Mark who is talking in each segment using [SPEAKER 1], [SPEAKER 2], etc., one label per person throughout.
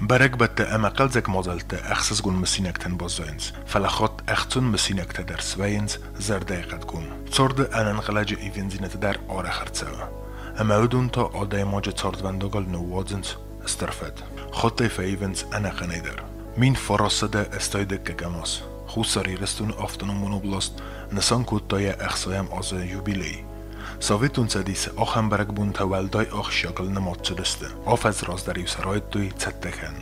[SPEAKER 1] Berek emakkelzek modelte achsas gun messinekten bozoins, falachot achtun messinekte der zweins, zerdeikat gun. Zorde anan galaje ivinzinete der ora hartsewa. Amaudun to odai moje zordvandogol nu wodzins, sterfet. Hotte feivens anakaneder. Min forosede estoide kekamos. Husari restun oftanum monoblost, nesan kuttoya achsoyam oze jubilei. sovet unsadisi ohambarak bun tavaldoy oq shogil nimotchi dusti ofaz rozdar yusaroyt tuy chattakan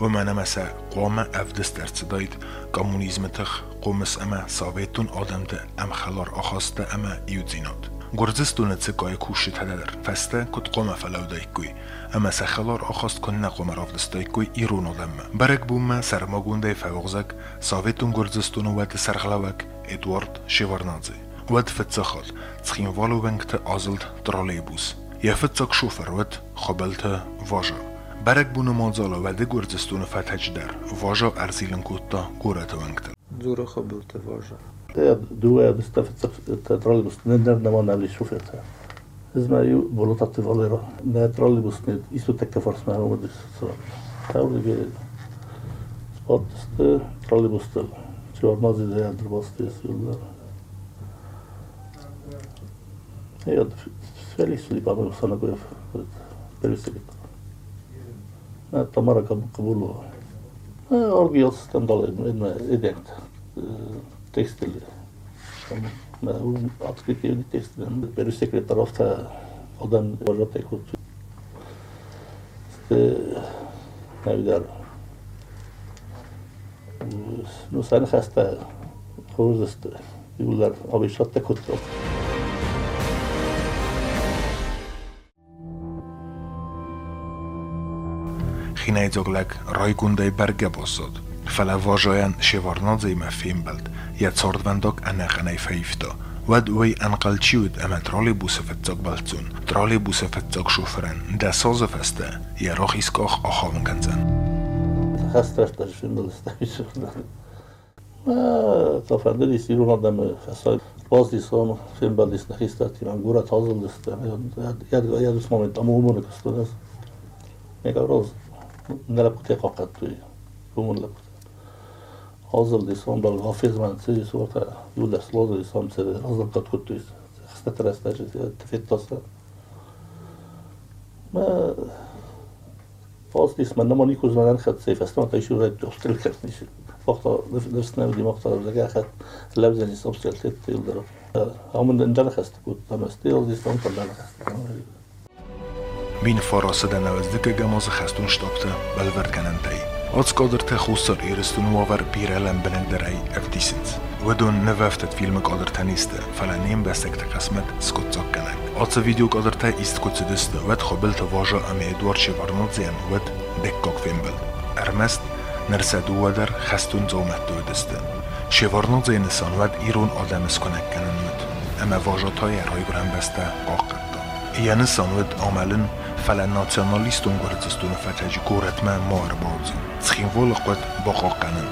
[SPEAKER 1] u manamasa qoma avdis darsidoyt Kommunizm tix qumis ama sovetun odamdi amxalor ohosta ama yudzinot gurzis tuni cikoy kushi tadadir er fasta kut qoma falavdoy kuy ama saxalor ohost kunna qomar ovdistoy kuy irun odamma barak buma sarmogunday favog'zak sovetun gurzis tuni vati sarxlavak edvard shevarnadze Oot fitsighil, tsxinvoluwengte ozild trolleybus. Yefitsok shoferwit xobelte vozhov. Barak bu nomozolo vadi Gurjistoni fathajdar. Vozhov arzilin kutto guratuvengte.
[SPEAKER 2] Dzuro xobelte vozhov.
[SPEAKER 3] Due bistafitsak trolleybus nendar namonali shoferta. Izmayu bolotati volero. Ne trolleybus ne isu tekka forsma homadis. Tavrige spot trolleybus. Çormaz ile yadırmaz diyorlar. E od, sveli su imamo sa na koje preselili. E, Tamara Kabulova. E, orgi ostan dole, jedno je edent. E, tekstili. Tamam. E, atkık evli tekstilden beri sekreter hafta odan hoca tek. İşte ne bileyim. Nu sen hasta. Hozda. Yıllar abi şatta kutu.
[SPEAKER 1] rajgundai bergebosszod. Fele vazsajan sivarnadzai me fémbelt, jed szordvendok ennek enei fejifta. Wed uj enqal csiud eme trollibusze fetzak balcun, trollibusze fetzak soferen, de szaza feste, je rochiszkach a havngenzen.
[SPEAKER 3] Хасташта шиндалставиш. ما تفضل يصيرون قدام فساد باز لسان فيلم بعد لسنا خيستات كمان جورا تازل لسنا يد يد اسمه من تمامون كستونس ميجا روز نلقوتي قاقت توي. كومون لقوت حاضر لسان بل حافظ من سي صورة يولد سلاز لسان سي حاضر قد كنت توي خسته ترسته تفيت تاسه ما فاز نیست من نمانی که زمان خد سیف است من تایشو رای دوستل کرد نیست وقتا نفس نمیدی وقتا لگه خد انجا نخست بود تمستیل نیست هم تلا نخست Min farasida navazdiga gamozi xastun shtabta
[SPEAKER 1] Мин фарасыдан әвәздекегә мазы хәстун штапты бәлверкәнәнтәй. Отскадырте хусар ирестун вавар пирелен белендерей эвдисит. Wedon neveftet filmek adert heniste, fele nem beszekte kaszmet, szkocakkenek. Aca videók adert te ist kocidiste, wed habilte vazsa, amely dvarcsi varnodzien, wed dekkak fémbel. Ermest, nerse duwader, hestun zomettődiste. Se varnodzien iszan, wed írón ademes konekkenen möt. Eme vazsa tajár hajgrán beste, kakkan. Janissonvet omalin fala nationaliston-guardzistun facagi curatma mor bonzin. Schinvolo quat boqoqqanin.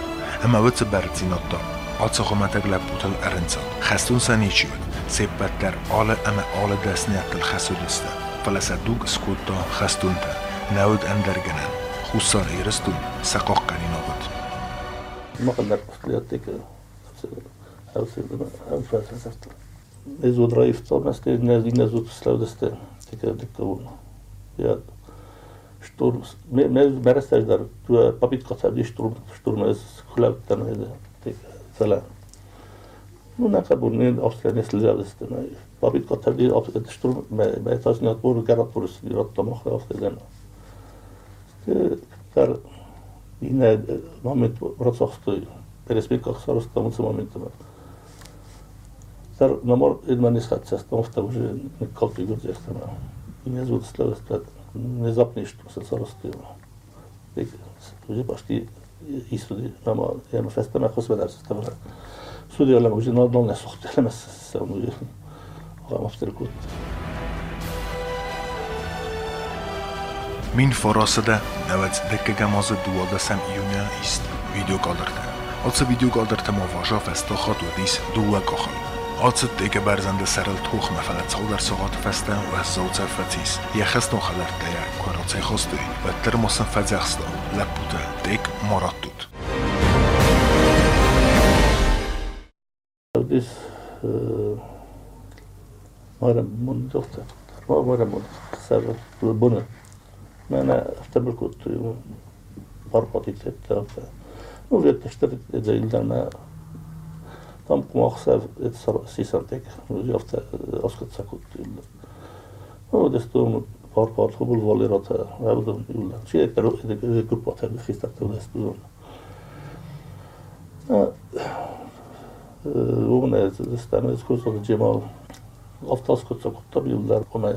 [SPEAKER 1] Ama vitsi barzinotto. Otsoqomataglab butil arinson. Xastun sanichivat. Sepbatlar ola ama ola dasniyatil xasudista. Falasadug skutto xastunta. Naud andargana. Hussar iristun saqoqqani nogut.
[SPEAKER 3] Nima qilib qutilyapti ekan? Hafsa, hafsa. ne zvodrají v celom městě, ne, ne zvodrají v městě, také dekavun. Ja, şturm, me, me, meresler der, tu papit katar diye şturm, şturm ez, kulav tanıydı, tek, falan. Bu ne kadar bunun Avusturya nesliler destene, papit katar diye Avusturya şturm, me, etasını yat, bunu garat burası, bir atlamak ve Avusturya'dan. İşte, kar, yine, Mehmet Ratsak'tı, Peresbek Aksarus'ta mutlu Mehmet'e var. Сар намор администрациясынан автомобиль калты Гүрзиясына. Имя зовут Слава Сплет. Внезапно что се саростило. Уже почти изсуди, ама едно фестеме хосведар се ставара. Суди олема, уже на долне е сохтелеме се се онуи. Ама в тиркут.
[SPEAKER 1] Мин форасыда навец деккеге мазы дуада сам июня ист видео калдырды. Отса видео калдырды маважа феста хату дис дуа кахалды. آتت دیگه برزند سر توخ مفلت سودر سوغات فستن و از زوت فتیس یه خستن خلرد دیر کاراتی خستوی و ترموسن فزیخستن لپوده دیگ مراد دود
[SPEAKER 3] بیس مارم من دوخته ما مارم من سر بونه من افتبر کتویم برپاتی Там помахсав этот сисантек, явта аскат сакут. Ну, дестом пар пар хубул валерата, абдан юлла. Чи эктер группата хистат дестом. А э, умная, это станет курс от Джемал. Aftas kutsa kutta yıllar ona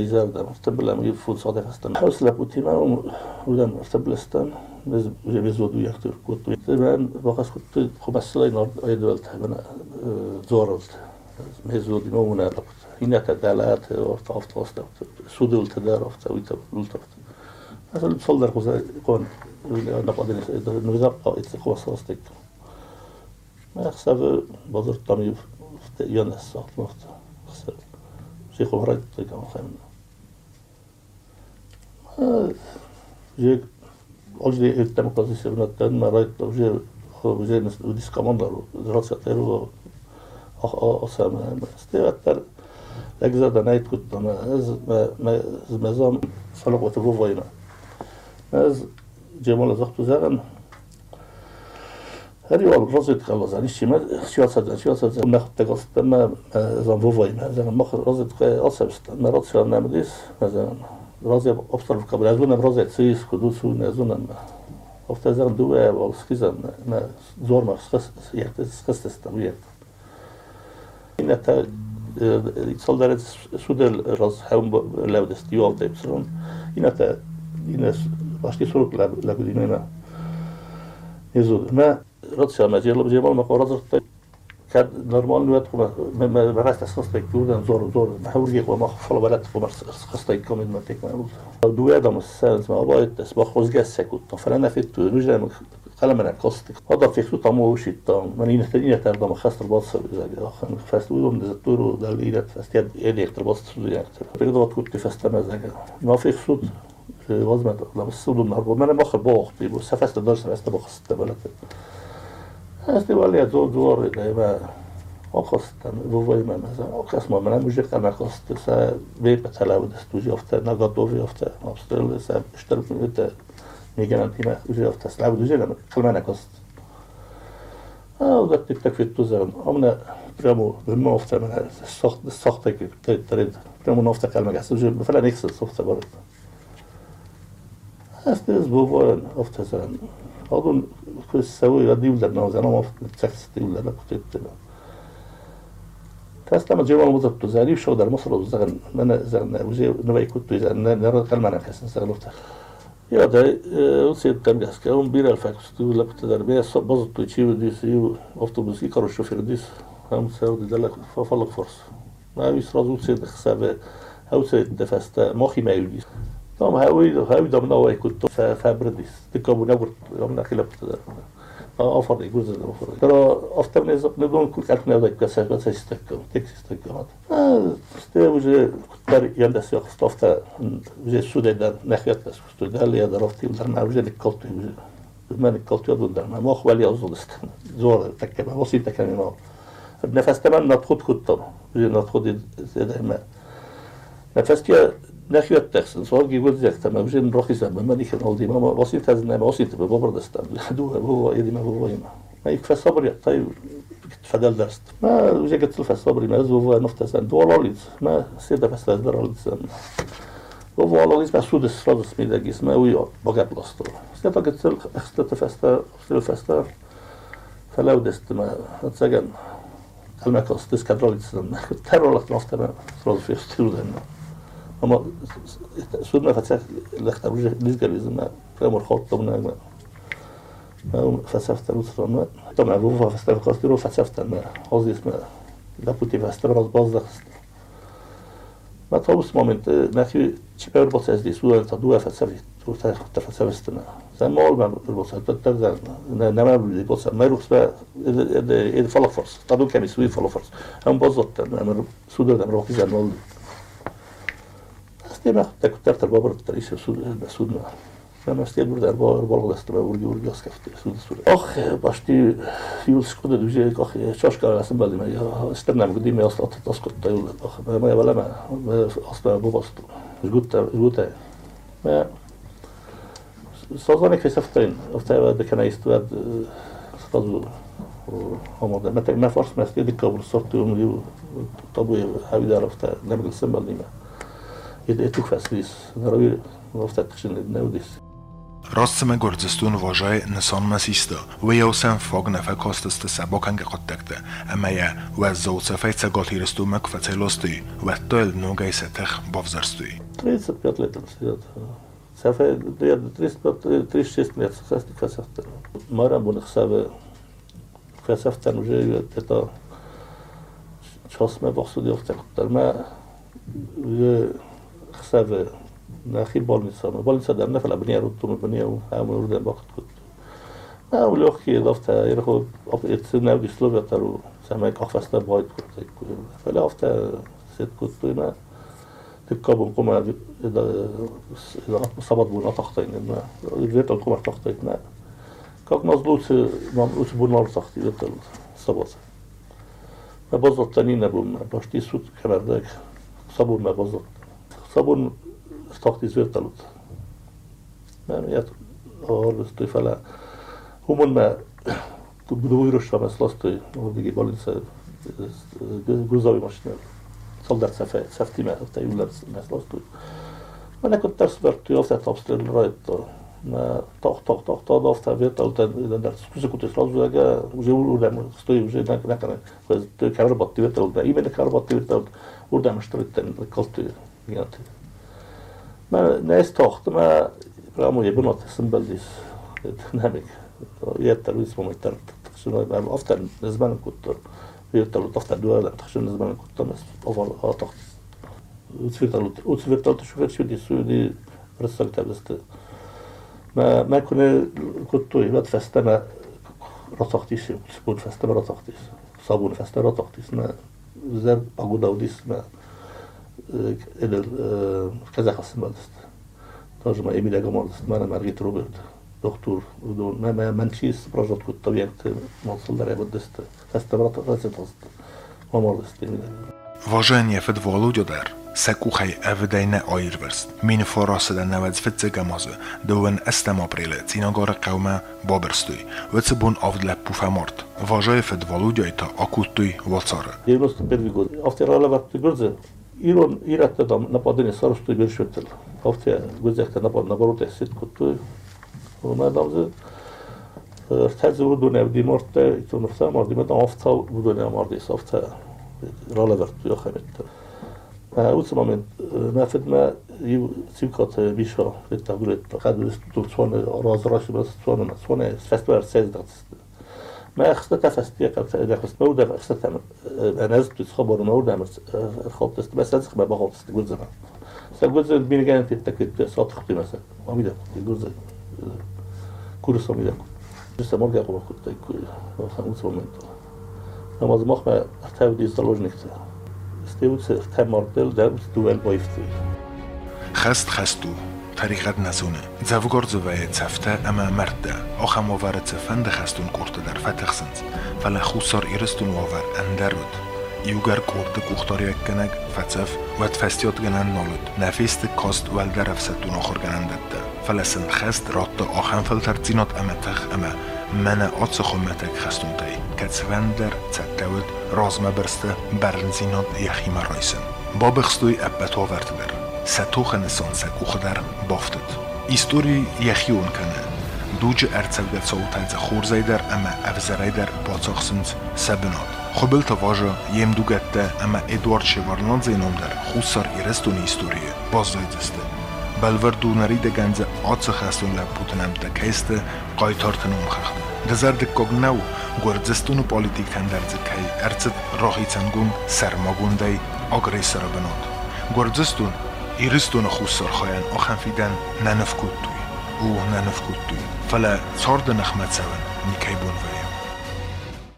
[SPEAKER 3] izarda muhtemelen yifut sadefastan. Hevsle putima udan muhtemelen biz بيزودو يختار كنت زمان بقاس كنت خمس سنين أيدولت من زورلت ميزود نومنا لقت هنا تدالات ورت عفت وسط سودول تدار عفت ويت لولت عفت مثلا تصدر قوس يكون نقدر نقدر قائد قوس وسطك ما يخسر بذر طميب ينس وقت شيخ وفرج طيب تلقاهم خيمنا آه، جيك أجلي يتم قصدي سبنا تن مرأيت جي وجي وديس كماندر دراسة تيرو أخ أسامة استيغتر لكذا دنايت كنت ما ما أز ما زام فلقوة الروفاينا أز جمال زغتو زغن هذه هو الرز يتخلص هذه الشيء ما شو أصلا شو أصلا زي ما خد تقص تما زي ما فوفاي ما زي ما خد رز يتخلص أصلا ما رد شو أنا مديس ما زي ما رز يأفضل في كبر أزونا رز يتسيس كدوس ونازونا ما أفضل زي دوا والسكيزا ما ما زور ما سكس يعت سكس تستمريت إن تا آه، يتصل درس سود الرز هم لودست يوال تيبسون إن تا إن باش تسولك لابدينا نزود ما ma racja ma dzielo, gdzie wolno po rodzach كان نورمال وقت ما ما خاصة يكون زور زور بحاول يقوى ما خفلا بلد خو خاصة يكون ما تيك ما دو آدم السنس ما سکوت فلا نفيت تو نجا قال من قصتك هذا في خطوط مو وشي تام من ين تنيا ترضى ما خاصة الباص إذا آخر فاست ويوم دزتورو دليلة فاست يد يدي اقترباص يعني بيقدر تقول كيف ما زاجا ما في خطوط وزمة لما السود النهار ما أنا باخر باخ بيبو سفست الدرس سفست باخ ستة festivalia zor govorila, ima oqosdan buvayman oqasman bilan уже qanaqa ostida sa bepatalavida студиовта на готовиовта обстрелы са ishtirib это мигрант има уже овта слабо уже qilmana kost odatda bitta ketduzan omna прямо nima ofta mana soxta trend прямо ofta qilmagasi уже falan eksil soxta borib asta biz bu ofta نكس السخط برد أستيز بوبورن أفتا زن أظن تسوي يدي ولا نوزن أنا ما تكستي ولا لا كنت تستمع جوا الموضوع تزاري شو در مصر زغن من زغن وجه نبي كنت زغن نرى كلمة أنا كسن زغن وقتها Ja, da odsjet tam gaska, он бирал факт, لا كنت در بيا بزط تشي وديس يو اوتوبوس كارو الشوفير ديس هم ساود دلك ففلق فرص ما بيس رازو سيد حساب هاو سيد دفستا مخي ما يلديس طبعا هاوي هاوي دمنا واي كنت فابرديس تكابو نور يومنا خلاف افر يجوز الافر ترى افتر نزق نبون كل كانت نزق كسر بس يستكم تكس يستكم استوى كتر يندس يخطفت وجه سودة در نخيت بس سودة اللي ضربتي در ما وجه الكلتي ما الكلتي يضل در ما مخ ولي أزول است زور تكلم وسيط تكلم نفس تمام نتخد كتر وجه نتخد زي ما نفس كي نخيت تخسن صار جي ولد زك تمام وجه نروح يسمى ما ديك نولدي ما وسيط هذا ما وسيط ببرد استم دو هو يدي ما هو ما ما يكفى صبر طيب فدل درست ما وجه قلت له صبري ما زو نفتسن دو ما سيدا بس لازدر لسن وفوالوليز ما سودس رادس ميدا جيس ما ويا بقى بلاستر سيدا قلت له اختت فستا اختت فستا فلو دست ما تسجن المكاس دس كدروليتسن ترولت نفتا ما رادس في ستودن سودنا فتسك لختر وجه نزقل إذا ما خط طبنا فلسفة الأسرة طبعا روفا فلسفة قصدي فلسفة ما قصدي اسمها لابد فلسفة راس باز ما توس مومنت ناكي تشبه ربط از دي سودا تدوا فلسفة تو تفسر استنا زين ما أول بالبوسة تتزن نما بالبوسة ما يروح سبا إذا فلافرس طبعا كان يسوي فلافرس هم بزط أنا سودا ده مروح زين مول استمع تكترت البابر التريش سود سودنا أنا استيل برد أربعة أربعة غلست ما ورجي ورجي أسكفت سود سود. أخ. باشتي يوز شكون دوجي أخ شاش كار لسه بالي ما استنى قديم ما أصلا تسقط طيب أخ ما ولا ما أصلا بوبست مش قلت قلت. ما صدقني كسفتين افتى بكنا يستوى صدق وهم ما ما فرص ما استيد كابل صرت يوم دي طبي هاوي عرفت نعمل السمبل دي ما. يد اتوك فاسليس نروي وفتت تخشن نوديس
[SPEAKER 1] Rastseme gorzistun vajay nison masista, vajausen fogna fe kosteste szabokange kottekte, emeje vezzauce fejce gotiristú megfecelosztui, vettöl nogejszetech bavzarstui.
[SPEAKER 3] 35 лет сидят. Сафе 36 лет састи касафтер. Мара бун хсаве касафтер уже это час ме бахсуди офтер. Ма حساب نخيب بالنسان بالنسان عندنا في البنية رتون البنية وعامل وردن باقت كنت ما أول وقت كي ضفتا يرخو أبقيت سنة وجي سلوفيا ترو سمعك أخفصنا بوايد كنت فلا أفتا سيد كنت هنا تكابو نقوم إذا إذا صبت بنا تخطين إنه جيت نقوم تخطيتنا كاك مظلوط مظلوط بنا تخطي ذات الصبت ما بزت تانينا بنا باشتي سوت كمان ذاك صبوا ما بزت sabun istahdisyöttänyt. Mä en jätä hallistui fälä. Humon mä dovirussaamassa lastui johonkin valintsa gruzavimasinalla. Soldat säftimä, että yllätsimmässä lastui. Mä näkön tässä vertyi ofta tapstelun raittoa. Mä toh, toh, toh, toh, ofta vietalta, että kysykutis lausuja, usein uudemmin, stoi usein näkönä, karvatti vietalta, imenä karvatti vietalta, uudemmin strittain kaltui. miatt. Mert ne tartom, mert amúgy vonateszem belül is, nemig. Értel üzmom, hogy tartom, mert after ez benne kuttam. Fiatalot after duel nem tartom, ez benne kuttam, ez aval a tart. Utszvirtalot, és felsődi szülni, rösszeltem ezt. Mert megkönnél kuttói, mert fesztem, mert rataktis, szabun fesztem, rataktis. Szabun fesztem, rataktis, mert üzer, agodaudis, mert Y, y, y, Edel uh, Kazakhstan balıst. Tozum Emil Egomolst, mana Margit Rubert, doktor, do ne me menchis projekt kut tavient monsulda rebodist. Restaurat recetost. Omolst Emil.
[SPEAKER 1] Vojenie fet volujoder. Se kuchaj evdej ne oirvrst. Min forose da nevec vece gamoze. Doven estem aprile, cinogore kaume boberstuj. Vece bun ovdle pufa mort. Vojenie fet volujoder to okutuj vocore.
[SPEAKER 3] Jednostu pervigod. Ofte rola vat grudze. 이런 일했다 나빠더니 서로 수도 밀셨들 ofte gözekte napar napar orta sit kutu ona damızı ertezi bu dönem dimortta itonursa mardi meden hafta bu dönem mardi hafta rala verdi yok hemette o zaman nefetme sivkatı bir şey ve tabir etti. Kadın tutup sonra razı raşı biraz sonra sonra festival sezdatı. إذا خست مودة أخذت أنا زبط خبر مودة مس خبط بس أزخ ما بخبط تقول زمان تقول زمان بين جانب تتكت صوت خبطي مثلا وميدا تقول زمان كورس وميدا لسه مرجع قبل كنت خمس مومنت أما زمخ ما أحتاج دي زلوجنك استيوت ستة مارتل ده دوال بايفتي
[SPEAKER 1] خست خستو tariqat nasuni zavgorzu va safta ama marda ohamovaritsa fanda xastun kurtadar fatahsins fala xusor iristun vovar andarut yugar kurdi kuxtor yakkanak fatsaf vat fastiotganan nolut. Nafisti kost valdarafsatun oxurganandatta falasin xast rotta ohanfil tarzinot ama tah ama mana otsa xummatak xastunday katsvander zattavut rozma birsta barlinzinot yahima roysin bobi xstoy abbat overtidir Сатоха Нисонса Кухадар Бофтет. Историю Яхионкана. Дуджи Арцавга Саутайца Хорзайдар Ама Авзарайдар Боцохсинс Сабинот. Хубил Таважа Емдугатта Ама Эдуард Шеварнадзе номдар Хусар Ирестони история. Боздойдисти. Балвар дунарида ганза отса хастунлар путинамда кайста қойтортинум хақида. Дазарди когнав Гурзистуну политикдан дарзи кай арцид роҳицангун сармогундай агрессора бинод. Гурзистун Ирисдуна хуссархаян оханфидан нанафкуттуй. У нанафкуттуй. Фала цорданахмацаван никайбунвай.